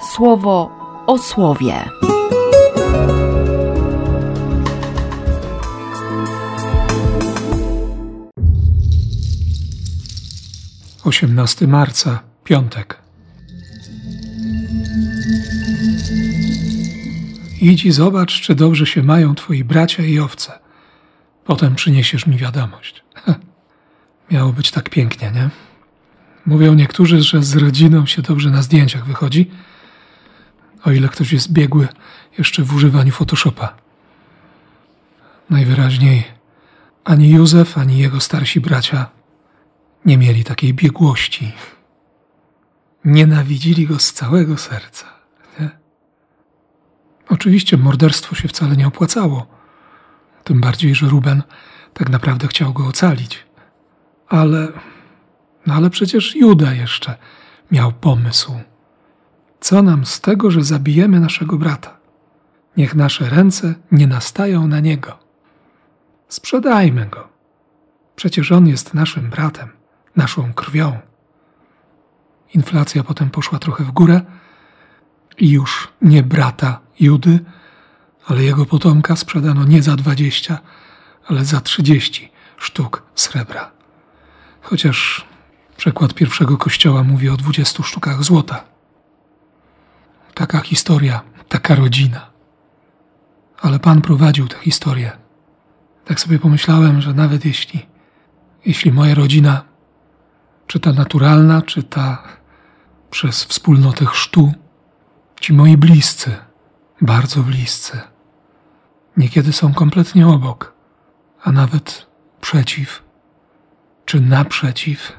słowo o słowie. Osiemnasty marca, piątek. Idź i zobacz, czy dobrze się mają twoi bracia i owce. Potem przyniesiesz mi wiadomość. Miało być tak pięknie, nie? Mówią niektórzy, że z rodziną się dobrze na zdjęciach wychodzi, o ile ktoś jest biegły jeszcze w używaniu Photoshopa. Najwyraźniej ani Józef, ani jego starsi bracia nie mieli takiej biegłości. Nienawidzili go z całego serca. Nie? Oczywiście morderstwo się wcale nie opłacało. Tym bardziej, że Ruben tak naprawdę chciał go ocalić. Ale no ale przecież Juda jeszcze miał pomysł. Co nam z tego, że zabijemy naszego brata? Niech nasze ręce nie nastają na niego. Sprzedajmy go. Przecież on jest naszym bratem, naszą krwią. Inflacja potem poszła trochę w górę i już nie brata Judy, ale jego potomka sprzedano nie za dwadzieścia, ale za trzydzieści sztuk srebra. Chociaż Przekład pierwszego kościoła mówi o dwudziestu sztukach złota. Taka historia, taka rodzina. Ale Pan prowadził tę historię. Tak sobie pomyślałem, że nawet jeśli, jeśli moja rodzina, czy ta naturalna, czy ta przez wspólnotę chrztu, ci moi bliscy, bardzo bliscy, niekiedy są kompletnie obok, a nawet przeciw, czy naprzeciw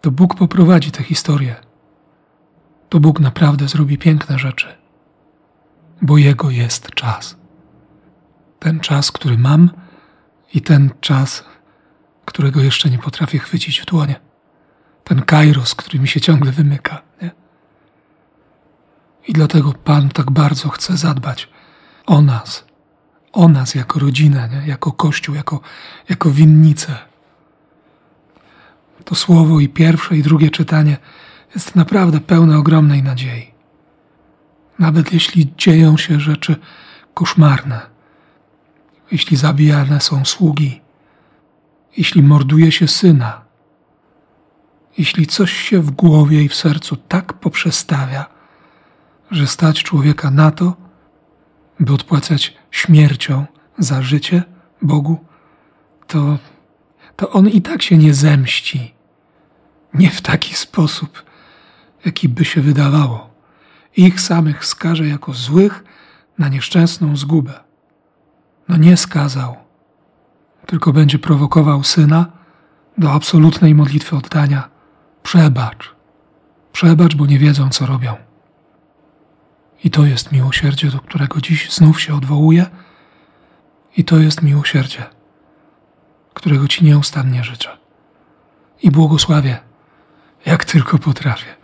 to Bóg poprowadzi tę historię. To Bóg naprawdę zrobi piękne rzeczy, bo Jego jest czas. Ten czas, który mam i ten czas, którego jeszcze nie potrafię chwycić w dłonie. Ten kairos, który mi się ciągle wymyka. Nie? I dlatego Pan tak bardzo chce zadbać o nas, o nas jako rodzinę, nie? jako Kościół, jako, jako winnicę to słowo i pierwsze i drugie czytanie jest naprawdę pełne ogromnej nadziei. Nawet jeśli dzieją się rzeczy koszmarne, jeśli zabijane są sługi, jeśli morduje się syna, jeśli coś się w głowie i w sercu tak poprzestawia, że stać człowieka na to, by odpłacać śmiercią za życie Bogu, to, to on i tak się nie zemści nie w taki sposób, jaki by się wydawało. Ich samych skaże jako złych na nieszczęsną zgubę. No nie skazał, tylko będzie prowokował syna do absolutnej modlitwy oddania. Przebacz, przebacz, bo nie wiedzą, co robią. I to jest miłosierdzie, do którego dziś znów się odwołuję, i to jest miłosierdzie, którego Ci nieustannie życzę. I błogosławię jak tylko potrafię.